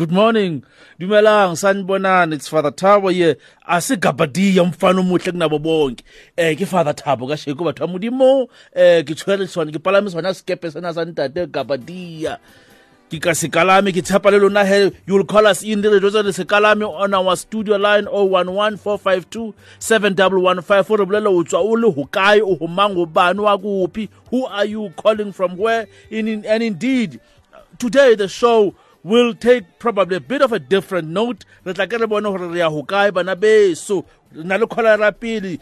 Good morning. Dumelang sanibonani it's Father Thabo here. Asigabadiya umfana omuhle kunabo bonke. Eh ke Father Thabo ka sheko batho modimo eh ke tshwere tsone ke palame sona skepe sena sa ntate Gabadiya. Ke ka sekalame ke tsapa le lona he you will call us in the radio le sekalame on our studio line 011452 7115 for bolela o tswa o le hokae o humang o bana wa kopi who are you calling from where in, in and indeed today the show will take probably a bit of a different note re tla ke re bone gore re ya go kae bana beso re na le kgolara pele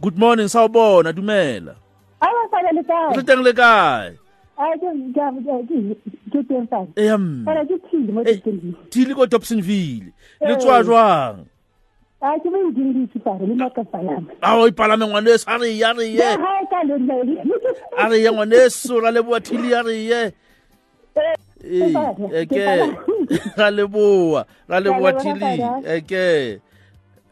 good morning sa o bona dumela re teng le kae thile ko dobsonville le eh. tswa jwang a ah, o ipalame ngwane sa re ya re a re ye ra le bua thili ya re eke eh, ra leboa ra leboa thili eke eh,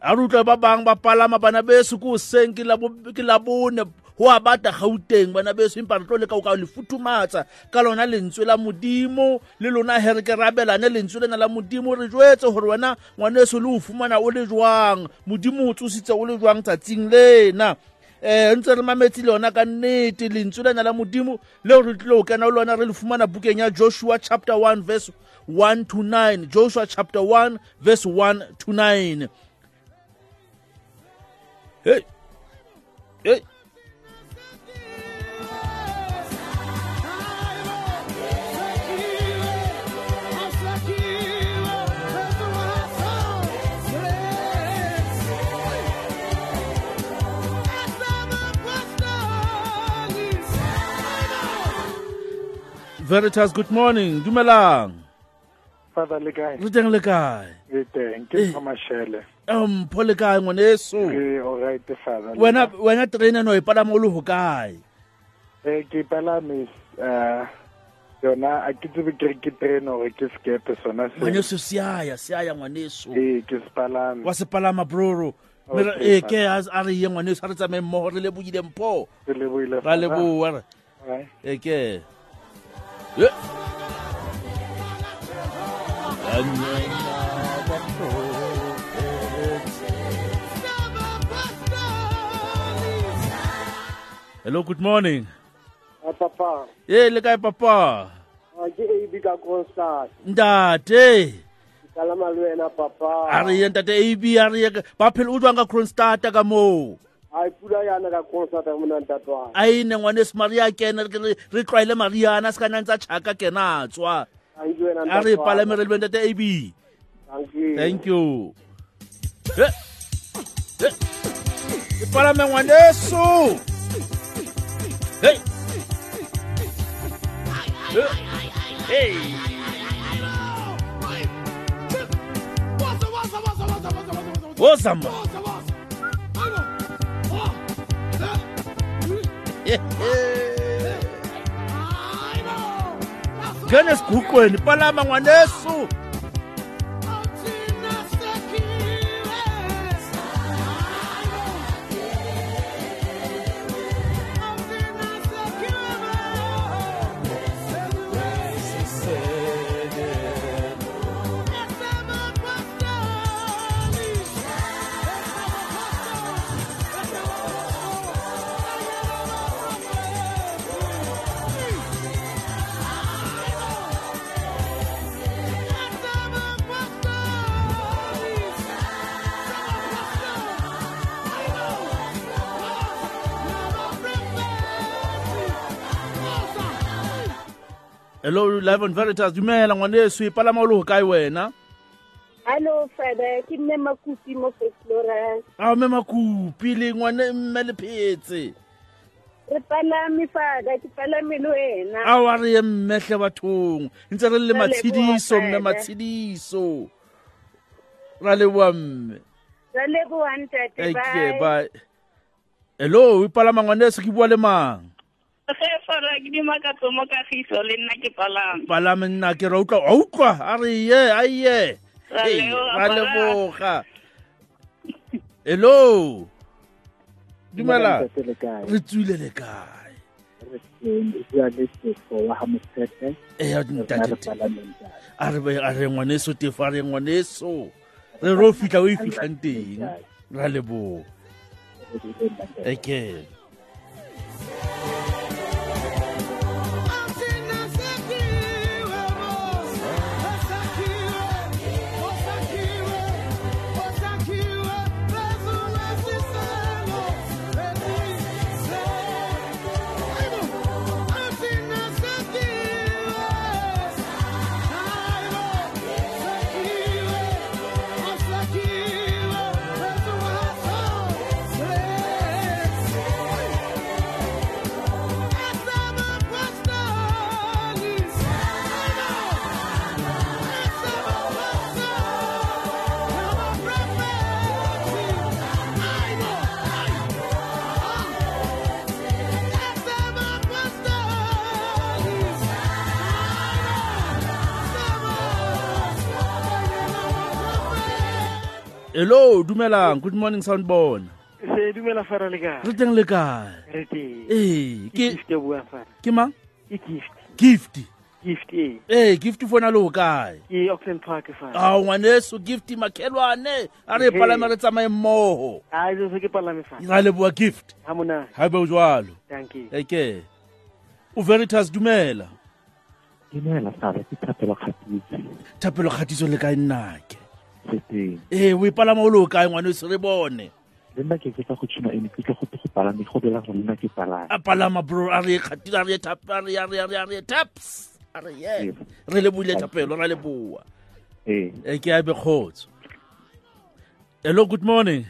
a re utlwa ba bang ba palama bana beso ko seng ke labone go a bata gauteng bana beso empa re tlo leka o ka le futhumatsa ka lona lentswe la modimo le lona he re ke rabelane lentswe lena la modimo re jwetse gore wena ngwaneso le o fumana o le jwang modimo o tsositse o le jwang tsatsing lena um ntse re mametse le yona ka nnete lentswelana la modimo leo re tlile go kena le lona re le fumana bukeng ya joshua chapter 1 verse 1 to 9 joshua chapter 1 verse 1 to 9 hey. Hey. Veritas, good morning. Dumelang. Father le kae? Re teng le kae? Re Um, po le Ke all right father. Wena wena trainer no e palama o le Eh ke palame eh yona a ke tsebe ke ke o ke skepe sona se. Ngwaneso siaya, siaya Eh ke e eh, ke a re ye ngwaneso a re tsamaye mmogo re lebohile mpho ra leboa re Hello, good morning. Uh, papa. Yeah, le kae papa? Uh, ke AB ka Ntate. Kalama le wena papa. Ari ntate AB ari Papa phela utlwa ka Constant a pula yana ka konsa ka mona ntatwana a ine ngwane se maria kena re tlwaele mariana se ka nna chaka kena a tswa a re palame re lwente te ab thank you e palame ngwaneso hey hey Wozama. Wozama. Ngene sigugweni palama ngwanesu hello live on veritas dumela ngwaneso e palama o le go kae wena hello father ke mme makupi mo fesloras a mme makupi le ngwane mme le phetse re palame fada ke palame le wena a wa re ye mmetlhe bathong ntse re le matshidiso mme matshidiso ra leboa mme ra bye hello e palama ngwaneso ke bua le mang fola ke dima ka tsomo ka giso le nna ke palame palame nna ke ra utlwa a utlwa a re ye a ye leboga hello dumela re tswile le kae a re tefo a hello Dumela, good morning sound se dumela fara le kae re teng le kae re teng eh ke gift e bua fara ke mang e gift gift gift eh eh gift fona lo kae ke Auckland Park fara ah ngwaneso gift makhelwane a re palame re tsamaye moho. a jo e se ke palame fara Ngale le bua gift ha mona ha ba jwalo thank you eke o veritas dumela dumela fara ke thapelo kgatitso thapelo kgatitso le kae nnake ee eh, o ipalama o le o kae ngwane se re bone le nna ke ke tsa go tshuna ene ke tlo go go palame go dira gore nna ke palame a palama bro a re khatira re tap a re a re a re a re taps a re ye re le buile tapelo ra le bua eh ke a be khotso hello good morning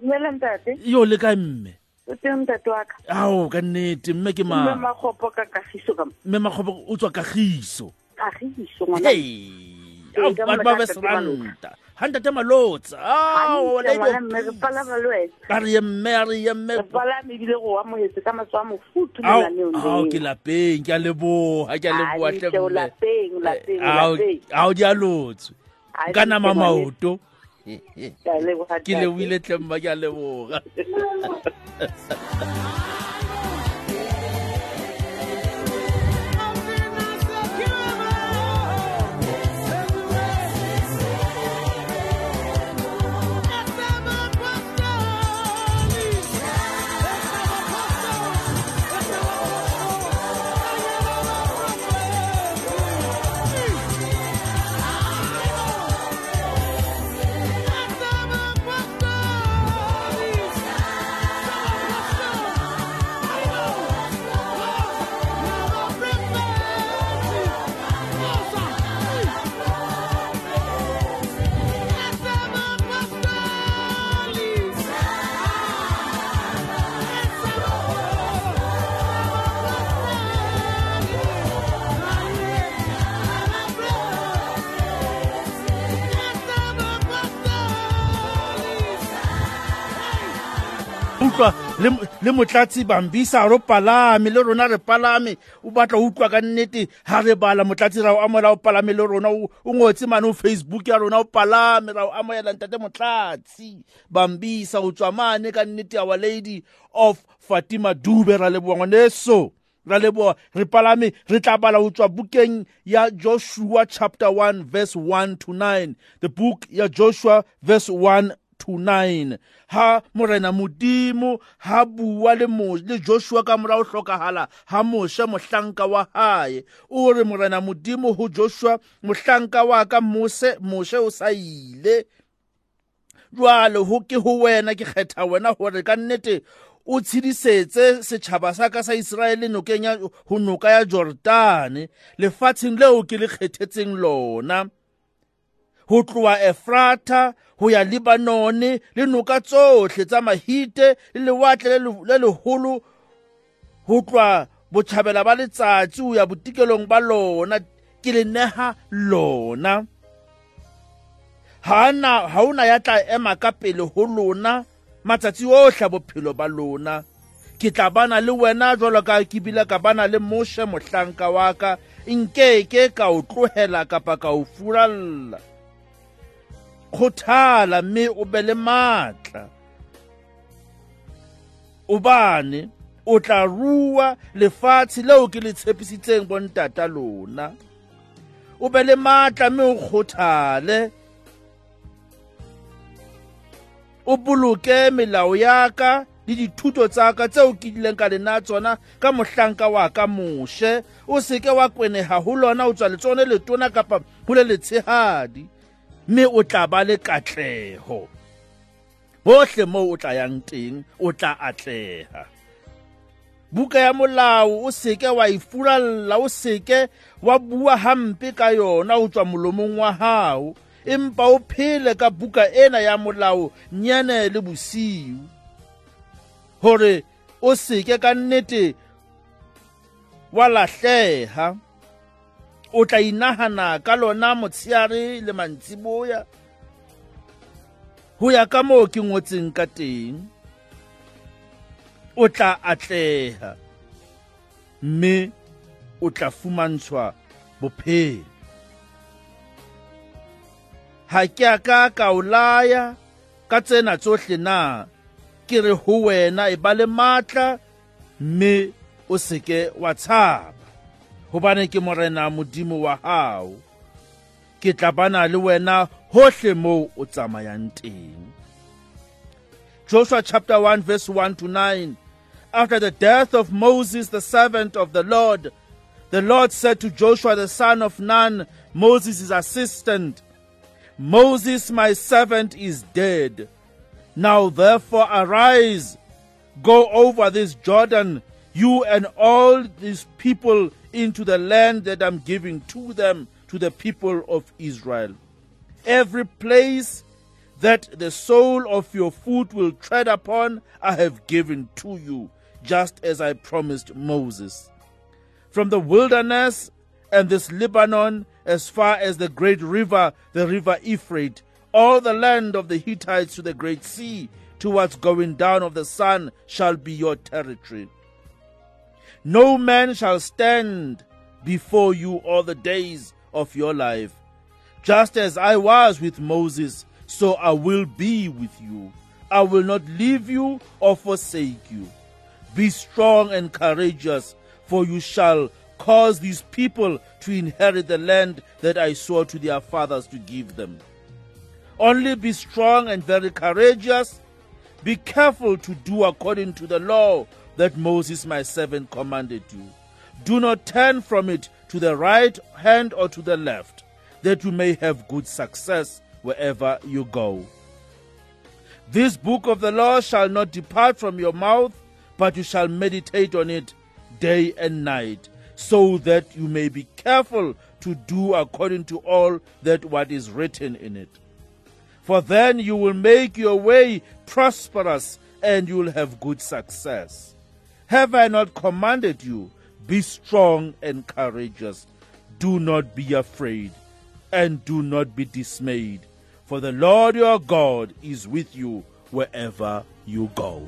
dumela ntate yo le ka mme ao ka nnete mme ke mme magopo ka kagiso mme magopo o tswa kagiso kagiso ngwana hey ba ba seranta ga ntate malotsa a re ke lapeng ke a leboga ke a leboga eh, di a lotswe ka nama maoto ke leboile tlemba ke a leboga le motlatsi bambisa ro palame le rona re palame o batla o utlwa ka nnete ha re bala motlatsi ra o amohela o palame le rona o ngotse mane o facebook ya rona o palame ra o amohela ntate motlatsi bambisa o tswa mane ka nnete our lady of fatima dube ra leboha ngwaneso ra leboha re palame re tla bala ho tswa bukeng ya joshua chapter 1 verse 1 to 9 the book ya joshua verse 1 to 9 ha morena modimo ha bua le mose le joshua ka mora o hlokahala ha mose mohlanka wa hae o re morena modimo ho joshua mohlanka wa ka mose mose o sa ile jwale ho ke ho wena ke kgetha wena hore ka nnete o tshedisetse setšhaba sa ka sa iseraele nokeng ho noka ya jorodane lefatsheng leo ke le kgethetseng lona ho tloa efrata ho ya libanone le noka tsohle tsa mahite le lewatle le leholo ho tloa botjhabela ba letsatsi ho ya botikelong ba lona ke le neha lona hana ha ona ya tla ema ka pele ho lona matsatsi ohle bophelo ba lona ke tla bana le wena jwalo ka ke bile ka bana le moshe mohlanka wa ka nkeke ka o tlohela kapa ka o furalla khothala mme o be le matla obane o tla rua lefatshe leo ke le tshepisitseng bontata lona o be le matla mme o kgothale o boloke melao ya ka le dithuto tsa ka tseo ke dileng ka lena tsona ka mohlanka wa ka moshe o seke wa kweneha ho lona o tswa letsone letona kapa ho le letshehadi mme o tla ba le katleho hohle moo o tla yang teng o tla atleha buka ya molao o seke wa e furalla o seke wa bua hampe ka yona ho tswa molomong wa hao empa o phele ka buka ena ya molao nyane le bosiu hore o seke ka nnete wa lahleha o tla inagana ka lona motsheare le mantsiboya go ya ka moo ke ngotseng ka teng o tla atlega mme o tla fumantshwa bophelo ha ke a ka ka o laya ka tsena tsohle na ke re ho wena e ba le matla mme o seke wa tshaba hobane ke morena modimo wa hao ke tla bana le wena hohle moo o tsamayang teng joshua chapter 1 verse 1 to 9 after the death of moses the servant of the lord the lord said to joshua the son of nun moses' assistant moses my servant is dead now therefore arise go over this jordan you and all these people into the land that I'm giving to them, to the people of Israel. Every place that the sole of your foot will tread upon, I have given to you, just as I promised Moses. From the wilderness and this Lebanon, as far as the great river, the river Euphrates, all the land of the Hittites to the great sea, towards going down of the sun, shall be your territory. No man shall stand before you all the days of your life. Just as I was with Moses, so I will be with you. I will not leave you or forsake you. Be strong and courageous, for you shall cause these people to inherit the land that I swore to their fathers to give them. Only be strong and very courageous. Be careful to do according to the law that Moses my servant commanded you. Do not turn from it to the right hand or to the left, that you may have good success wherever you go. This book of the law shall not depart from your mouth, but you shall meditate on it day and night, so that you may be careful to do according to all that what is written in it. For then you will make your way prosperous and you will have good success. Have I not commanded you? Be strong and courageous. Do not be afraid, and do not be dismayed, for the Lord your God is with you wherever you go.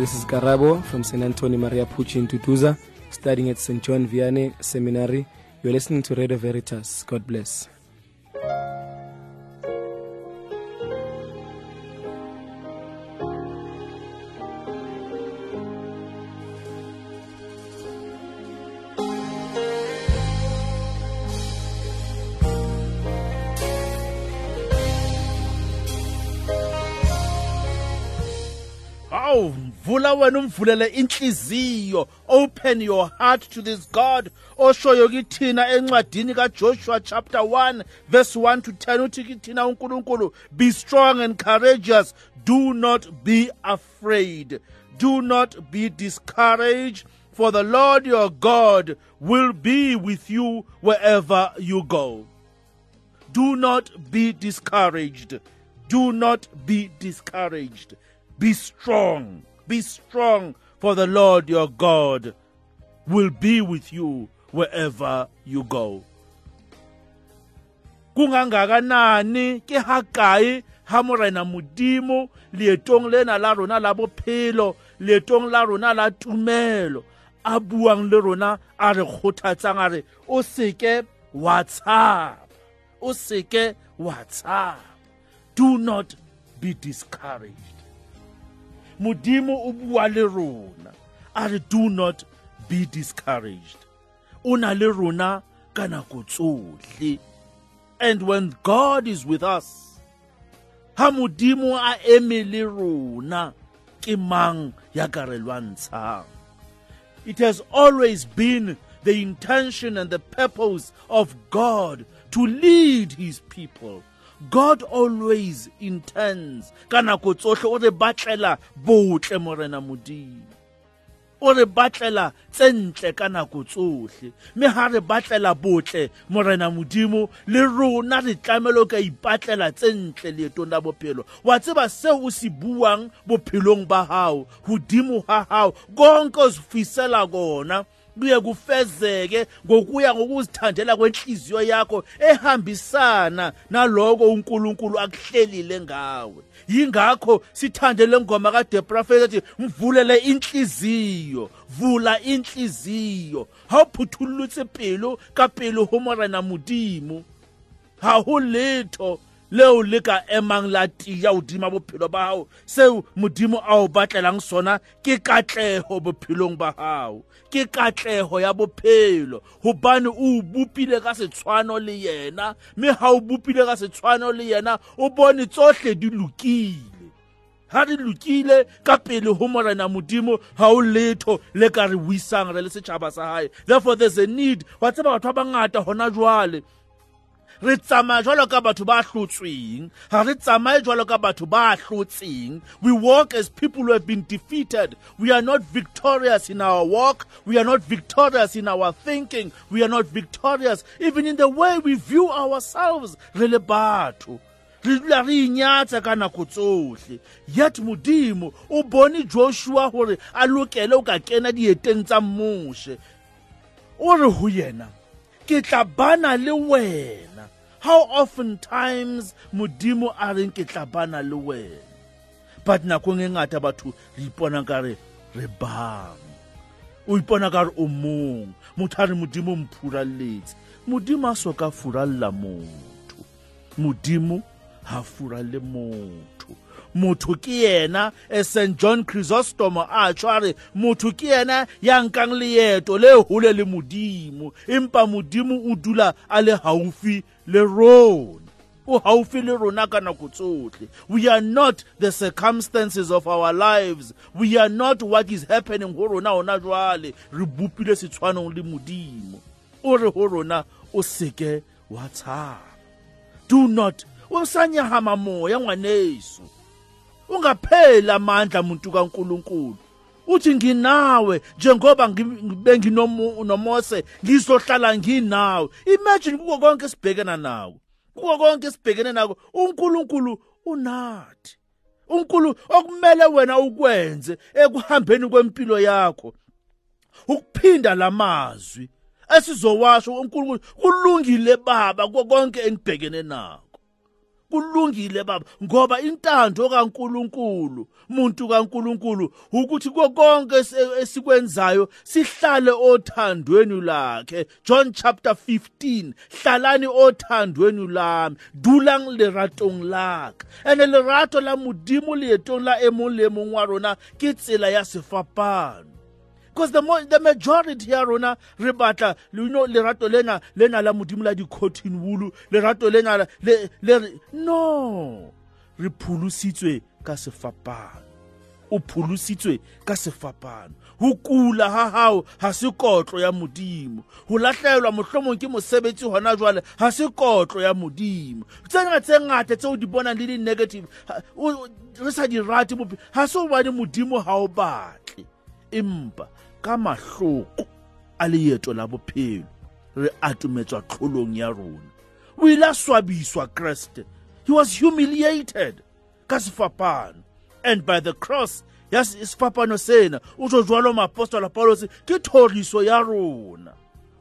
this is Garabo from St. Antonio Maria Pucci in Tutuza, studying at St. John Vianney Seminary. You're listening to Radio Veritas. God bless vula wena umvulele inhliziyo open your heart to this god oshoyo kithina encwadini kajoshua chapter 1 verse 1 to 10 uthi kithina unkulunkulu be strong and courageous do not be afraid do not be discouraged for the lord your god will be with you wherever you go do not be discouraged do not be discouraged be strong be strong, for the Lord your God will be with you wherever you go. kungangakanani ke ha kae ha morena modimo leetong lena la rona la bophelo leetong la rona la tumelo a buang le rona a re kgothatsang a re o seke WhatsApp, o seke WhatsApp. do not be discouraged modimo o bua le rona do not be discouraged o na le rona ka nako and when god is with us ha modimo a eme le rona ke mang ya ka re lwantshang it has always been the intention and the purpose of god to lead his people god always intends ka nako tsotlhe o re batlela botle morena modimo o re batlela tse ntle ka nako tsohle mme ha re batlela botle morena modimo le rona re tlamelo ka ipatlela tse ntle leetong la bophelo wa tseba seo o se buang bophelong ba hao hodimo ha hao konke o fisela kona kuye kufezeke ngokuya ngokuzithandela kwenhliziyo yakho ehambisana naloko uNkulunkulu akuhlelile ngawe yingakho sithande lengoma kade prophet ethi mvulele inhliziyo vula inhliziyo ha phuthulutse pelo ka pelo ho morena modimo ha ho letho leo le ka emang la tiya hodima bophelo ba hao seo modimo a o batlelang sona ke katleho bophelong ba hao ke katleho ya bophelo hobane o bopile ka setshwano le yena mme ha o bopile ka setshwano le yena o bone tsohle di lokile ha re lokile ka pele ho morena modimo ha o letho le ka re buisang re le setjhaba sa hae therefore there's a need wa tseba batho ba bangata hona jwale re tsamaya jwalo ka batho ba hlotsweng ga re tsamaye jwalo ka batho ba hlotseng we walk as people who have been defeated we are not victorious in our walk we are not victorious in our thinking we are not victorious even in the way we view ourselves re le batho re dula re inyatsa ka nako yet modimo o bone joshua gore a lokele o ka kena dieteng tsa o re yena ke tla bana le wena how often times modimo a reng ke tla bana le wena but nakong e ngata batho re ipona kare re bang o ipona kare o mong motho a re modimo mphuraletse modimo a soka furalela motho modimo ga furale motho motho ke yena e st john chrysostom a tshwa re motho ke yena ya nkang leeto le gole le modimo empa modimo o dula a le haufi le rona o gaufi le rona ka nako tsotlhe we are not the circumstances of our lives we are not what is happening go rona gona jwale re bopile setshwanong le modimo o re go rona o seke wa tshaba do not o sa nyagama moya ngwaneso ungapheli amandla muntu kaNkuluNkulu uthi nginawe njengoba benginomose ngizohlala nginawe imagine kuko konke sibhekana nawo kuko konke sibhekene nako uNkulunkulu unathi uNkulu okumele wena ukwenze ekuhambeni kwempilo yakho ukuphinda lamazwi esizowasho uNkulunkulu kulungile baba konke engibhekene nawo kulungile baba ngoba intando kaNkuluNkulu umuntu kaNkuluNkulu ukuthi konke esikwenzayo sihlale othandweni lakhe John chapter 15 hlalani othandweni lami dulang leratong laka ene lerato la modimo leetong la e mong le mong wa rona ke tsela ya sefapano because the, mo, the majority ya rona re batla you know, lerato lena lena la modimo la di-cotton wool lerato lena la, le, le, no re pholositswe ka sefapano o pholositswe ka sefapano ho kula ha hao ha se kotlo ya modimo ho lahlehelwa mohlomong ke mosebetsi hona jwale ha se kotlo ya modimo tsena tse ngata tseo di bonang le di-negative re sa di rate bophelo ha se hobane modimo ha o batle empa ka mahloko a leeto la bophelo re atumetswa tlholong ya rona o ile swabiswa kreste he was humiliated ka sefapano and by the cross ya sefapano sena o tso jwalo moapostola paulos ke thoriso ya rona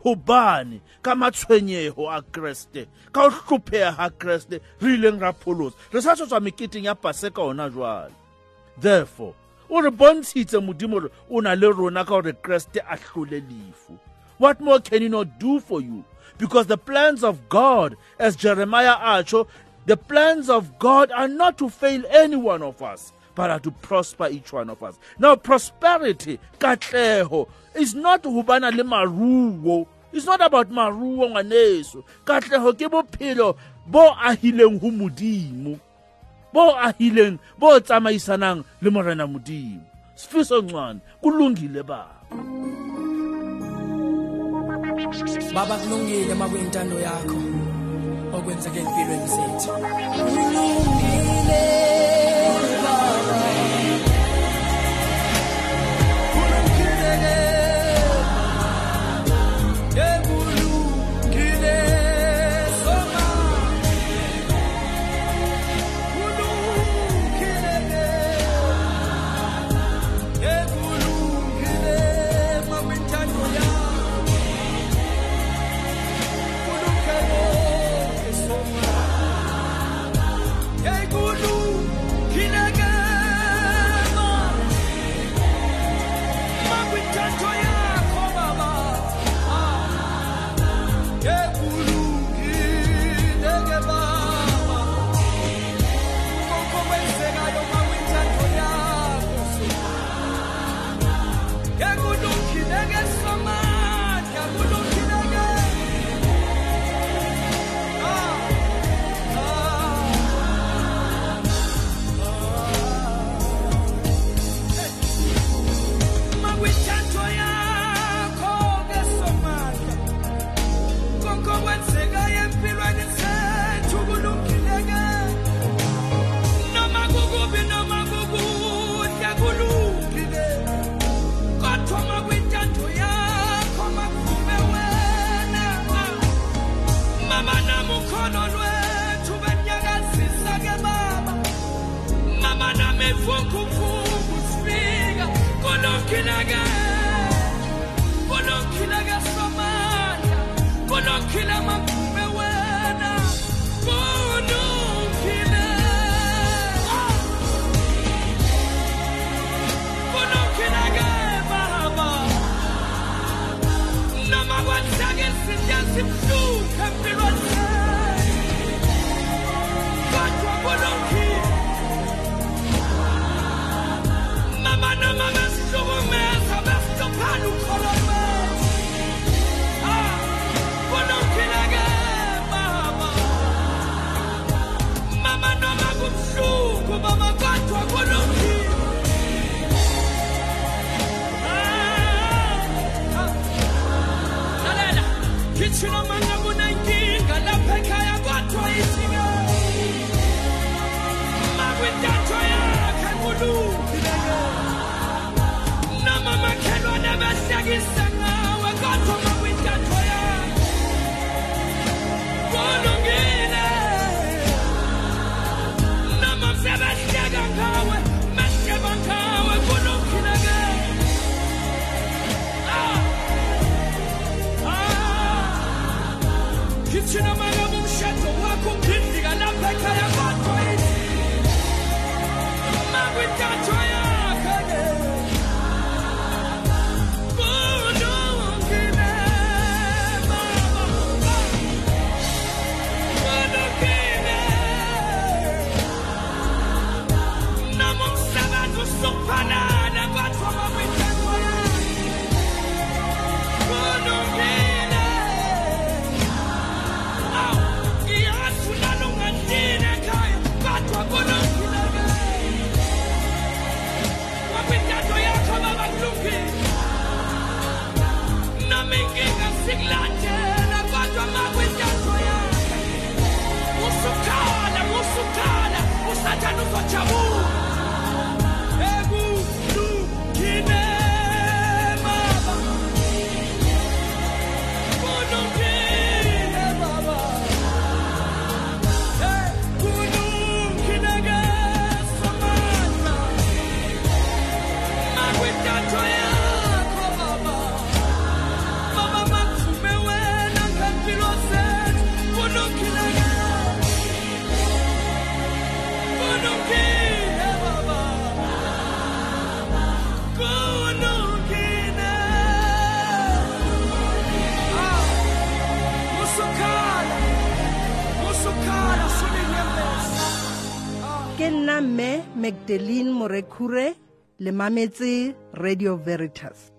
gobane ka matshwenyego a kreste ka go tlhopheya ga kreste re ileng ra pholosa re sa tshotswa meketeng ya pase ka ona jwale therefore o re bontshitse modimo re o na le rona ka gore a tlhole lefu what more can he not do for you because the plans of god as jeremiah atsho the plans of god are not to fail any one of us but are to prosper each one of us now prosperity katleho is not ubana le maruo it's not about maruo ngwaneso katleho ke bophelo bo ahileng go modimo bo ahileng bo tsamaisanang le morena modimo sifiso ncwane kulungile baba baba kulungile makuyintando yakho okwenzeke empilweni zethu kulungile Tchau! le mametse radio veritas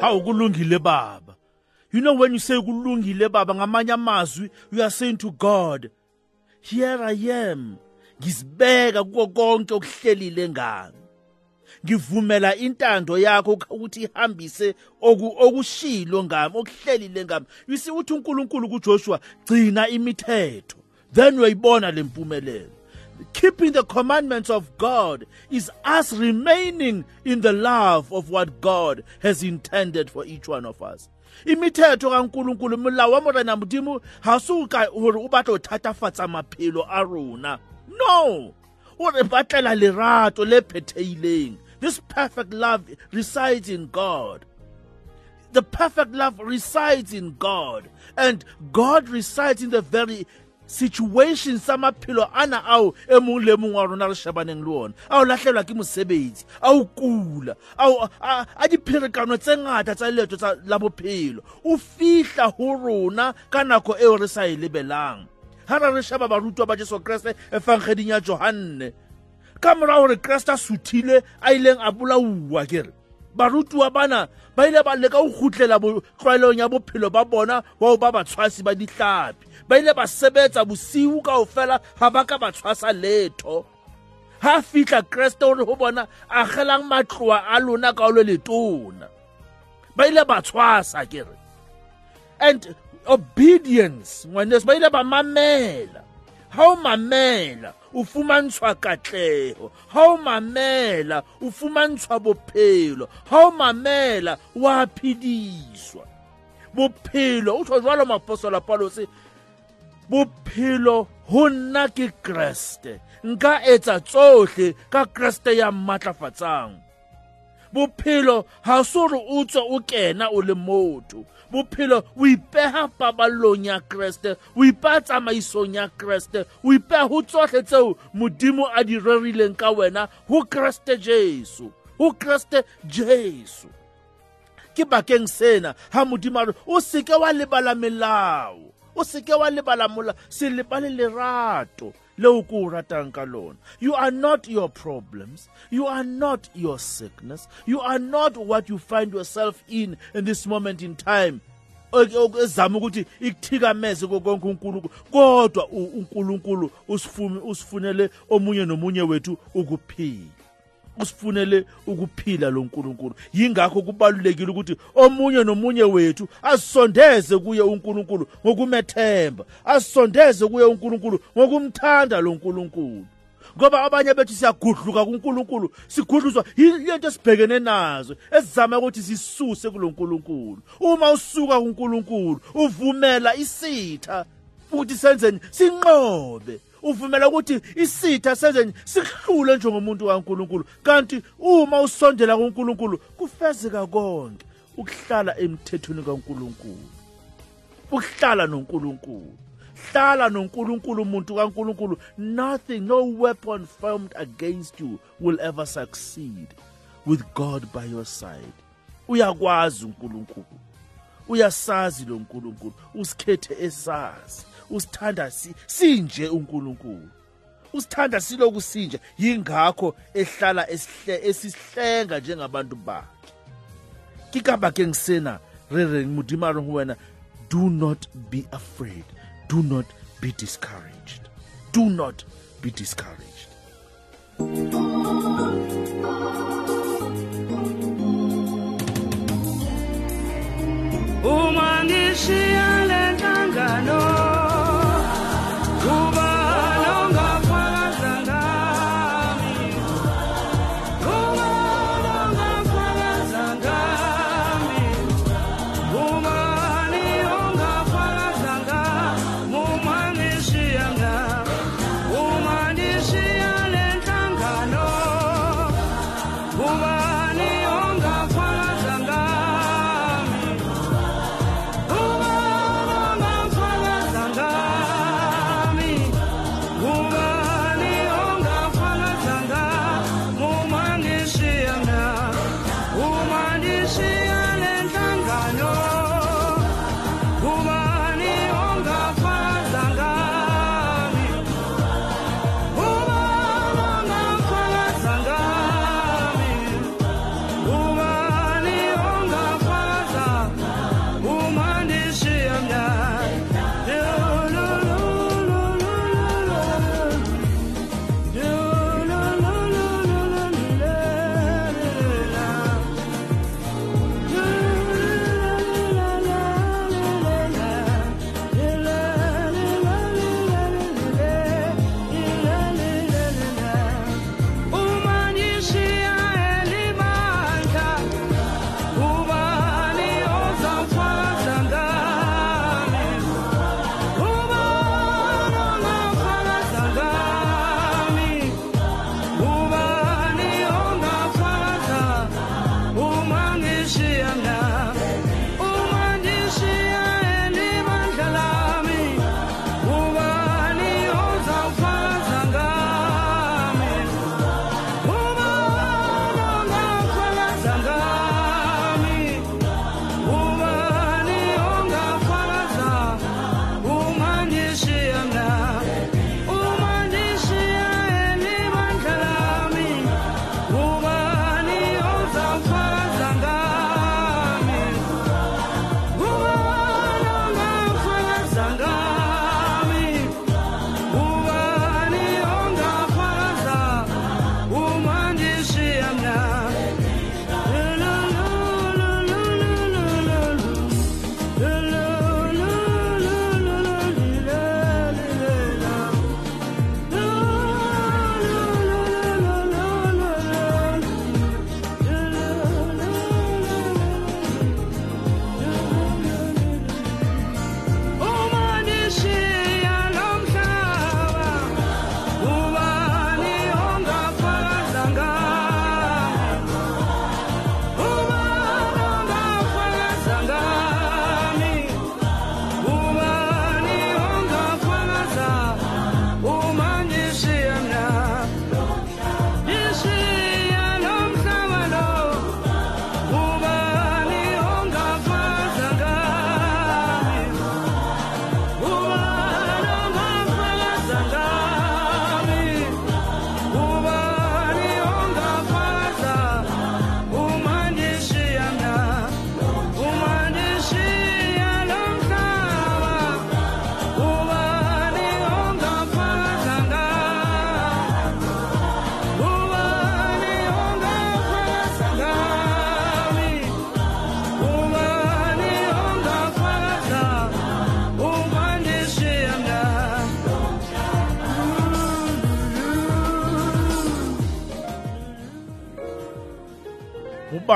hawu kulungile baba you know when you say kulungile baba ngamanye amazwi you are saying to god here i am ngizibeka kuko konke okuhlelile ngami ngivumela intando yakho ukuthi ihambise okushilo ngami okuhlelile ngami yisi uthi uNkulunkulu kuJoshua gcina imithetho then uyayibona lempumelelo keeping the commandments of God is us remaining in the love of what God has intended for each one of us. imithetho ka nkulunkulu molao wa morena modimo ga se gore o batla o thatafatsa maphelo a rona no o re batlela lerato le phetheileng this perfect love resides in god the perfect love resides in god and god resides in the very situation sa maphelo ana ao e mong le mong wa rona re shebaneng le ona a o latlhelwa ke mosebetsi a o kula a diphirekano tse ngata tsa leeto la bophelo o fihla ho rona ka nako eo re sa e lebelang ha ra re sheba barutwa ba jesu kreste efangeding ya johanne ka mora gore kreste a suthile a ileng a bolauwa kere barutiwa bana ba ile ba leka go gutlela tlwaelong ya bophelo ba bona wao ba batshwasi ba ditlhapi ba ile ba sebetsa bosiu kao fela ga ba ka batshwasa letho ga fitlha keresete gore go bona a gelang matloa a lona ka olo letona ba ile ba tshwasa kere and obedience ngwanes ba ile ba mamela ga o mamela o fumantshwa katleho ha o mamela o fumantshwa bophelo ha o mamela wa phediswa bophelo o tshwa jwalo mapostola palose bophelo ho nna ke kreste nka etsa tsohle ka kreste ya mmatlafatsang bophelo ha so re o tswe o kena o le motho bophelo o ipega pabalong ya keresete o ipea tsamaisong ya keresete o ipea go tsotlhe tseo modimo a di rerileng ka wena go keresete jesu go keresete jesu ke bakeng sena ga modimo a re o seke wa lebala melao o seke wa lebala mola selebale lerato leo ku ratang ka lona you are not your problems you are not your sickness you are not what you find yourself in in this moment in time ezama ukuthi ikuthikameze konke uNkulunkulu kodwa uNkulunkulu usifunele omunye nomunye wethu ukuphila usifunele ukuphila lo nkulunkulu yingakho kubalulekile ukuthi omunye nomunye wethu asisondeze kuye unkulunkulu ngokumethemba asisondeze kuye unkulunkulu ngokumthanda lo nkulunkulu ngoba abanye bethu siyagudluka kuNkulunkulu sigudluzwa yilento esibhekene nazo esizama ukuthi sisuse kuloNkulunkulu uma usuka kuNkulunkulu uvumela isitha ukuthi senzeni sinqobe uvumela ukuthi isitha senze sikhlule njengomuntu kaNkuluNkulu kanti uma usondela kuNkuluNkulu kufezeka konke ukuhlala emthethweni kaNkuluNkulu ukuhlala noNkuluNkulu hlala noNkuluNkulu umuntu kaNkuluNkulu nothing no weapon formed against you will ever succeed with God by your side uyakwazi uNkuluNkulu uyasazi lo nkulunkulu usikhethe esazi usithanda sinje uNkulunkulu usithanda siloku sinje yingakho ehlala esihlenga njengabantu bakhe ke ka bakeng sena re reng modimo a reng ho wena do not be afraid do not be discouraged do not be discouraged uma ngishiya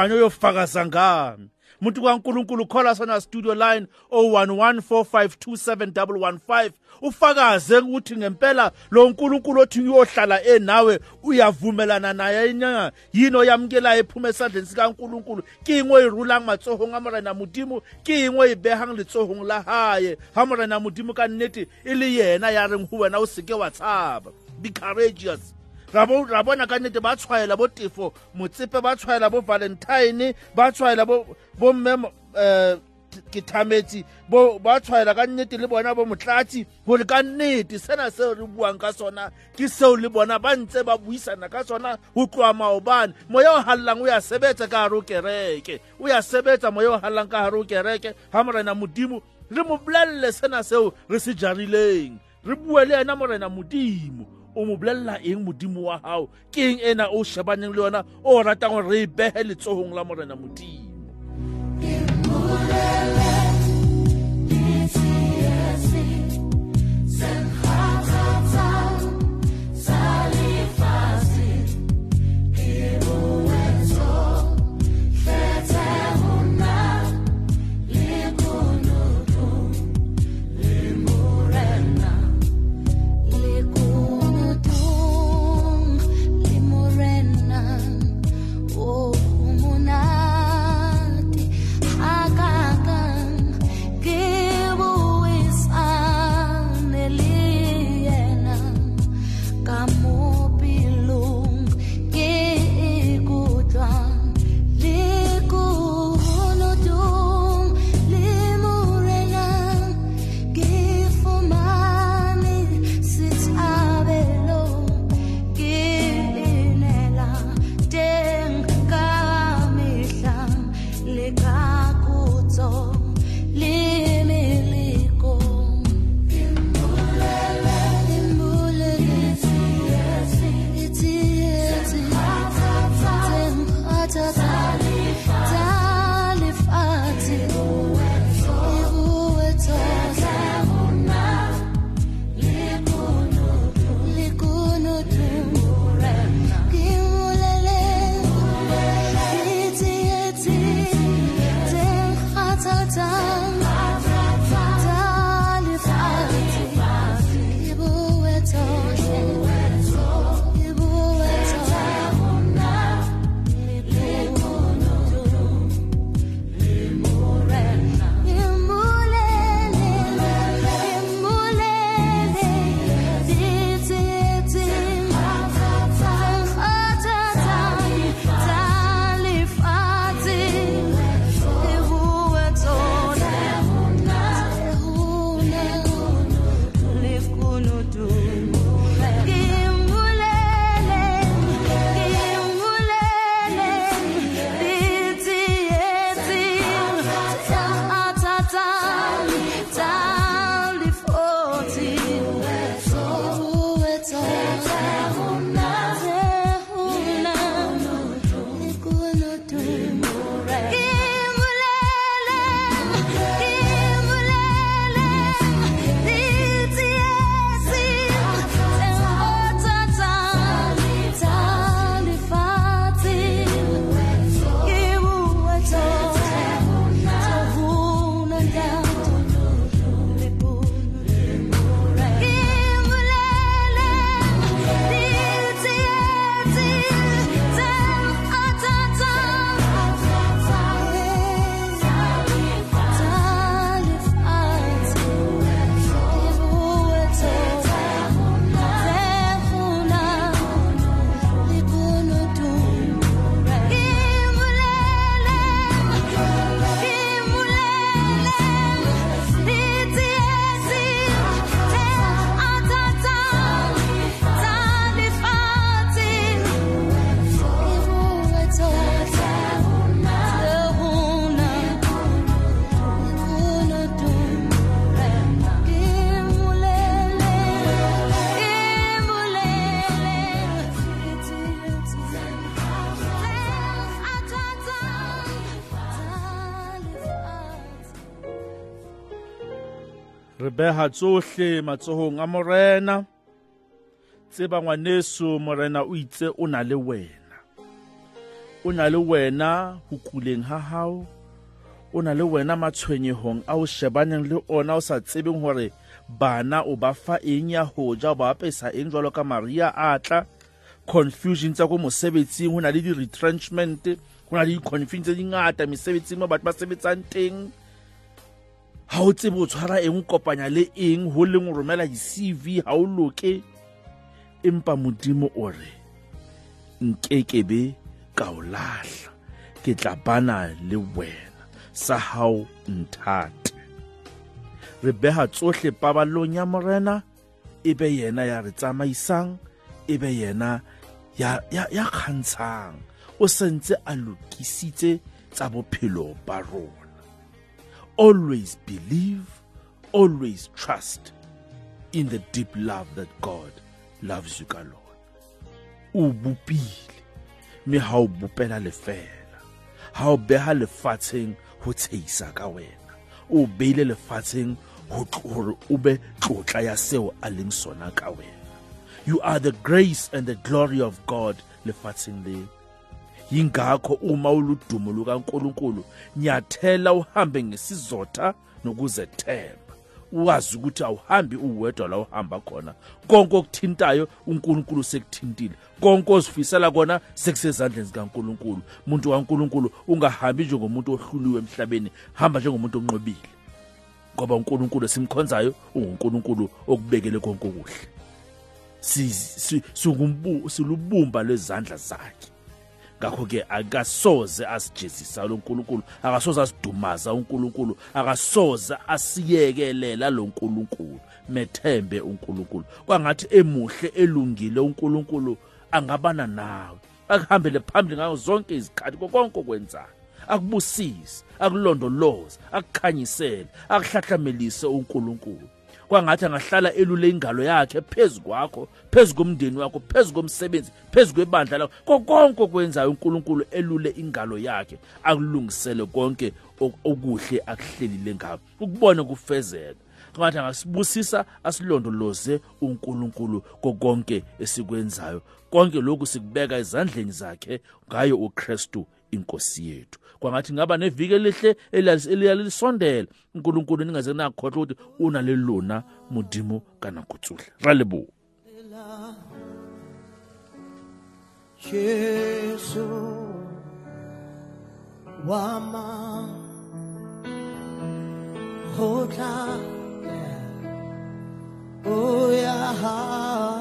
ubani oyofakaza ngami umuntu kaNkuluNkulu call sona studio line 0114527115 ufakaze ukuthi ngempela lo nkulunkulu othi uyohlala enawe uyavumelana naye na yini oyamkela ephuma esandleni sikaNkulunkulu ke engwe e rulang matsohong a morena modimo ke engwe e behang letsohong la hae ha morena modimo ka nnete e le yena ya reng ho wena o seke wa tshaba be courageous ra bona ka nnete ba tshwaela bo tefo motsepe ba tshwaela bo valentine ba tshwaela bo mme um ke thametse ba tshwaela ka nnete le bona bo motlatsi gore ka nnete sena seo re buang ka sona ke seo le bona ba ntse ba buisana ka sona go tloa maobane moya o hallang o ya sebetsa ka gare o kereke o ya sebetsa moya o hallang ka gare o kereke ga morena modimo re mo bolelele sena seo re se jarileng re bue le ena morena modimo o mo bolella eng modimo wa hao ke eng ena o shebaneng le yona o ratang gore re e behe letsohong la morena modimo ke mmolele re beha tsohle matsohong a morena tseba ngwaneso morena o itse o na le wena o na le wena ho kuleng ha hao o na le wena matshwenyehong a o shebaneng le ona o sa tsebeng hore bana o ba fa eng ya ho ja o ba apesa eng jwalo ka maria a tla confusion tsa ko mosebetsing ho na le di-retrenchment ho na le di-confusion tse dingata mesebetsing mo batho ba sebetsang teng ha o tsebe o tshwara eng kopanya le eng ho leng o romela di-cv ha o loke empa modimo o re nke kebe ka o lahla ke tla bana le wena sa hao nthate re beha tsohle paballong ya morena e be yena ya re tsamaisang e be yena ya, ya, ya kgantshang o sentse a lokisitse tsa bophelo ba rona always believe, always trust in the deep love that God loves you ka lona. O bopile, mme ha o bopela lefela. Ha beha lefatsheng ho tsheisa ka wena. O beile lefatsheng hore o be tlotla ya seo a sona ka You are the grace and the glory of God lefatsheng leo. yingakho uma uludumo lukaNkulunkulu nyathela uhambe ngesizotha nokuzethemba wazi ukuthi awuhambi uwedwa la uhamba khona konke okuthintayo uNkulunkulu sekuthintile konke ozifisela kona sekusezandleni zikaNkulunkulu umuntu kaNkulunkulu ungahambi njengomuntu ohluliwe emhlabeni hamba njengomuntu onqobile ngoba uNkulunkulu simkhonzayo unguNkulunkulu okubekele konke okuhle silubumba lwezandla zakhe ngakho-ke akasoze asijezisa lo nkulunkulu akasoze asidumaza unkulunkulu akasoze asiyekelela lo nkulunkulu methembe unkulunkulu kwangathi emuhle elungile unkulunkulu angabana nawe akuhambele phambili ngayo zonke izikhathi kokonke okwenzayo akubusise akulondoloze akukhanyisele akuhlahlamelise unkulunkulu kwangathi angahlala elule ingalo yakhe phezu kwakho phezu komndeni wakho phezu komsebenzi phezu kwebandla lakho kokonke okwenzayo unkulunkulu elule ingalo yakhe akulungisele konke okuhle akuhlelile ngako ukubone kufezeka kungathi angasibusisa asilondoloze unkulunkulu kokonke esikwenzayo konke lokhu sikubeka ezandleni zakhe ngayo ukristu inkosi yethu kwangathi ngaba neviki elihle eliya unkulunkulu ningaze nakhohlwa ukuthi unalelona mudimo kanakutsuhle modimo kana jesu wama ma oya ha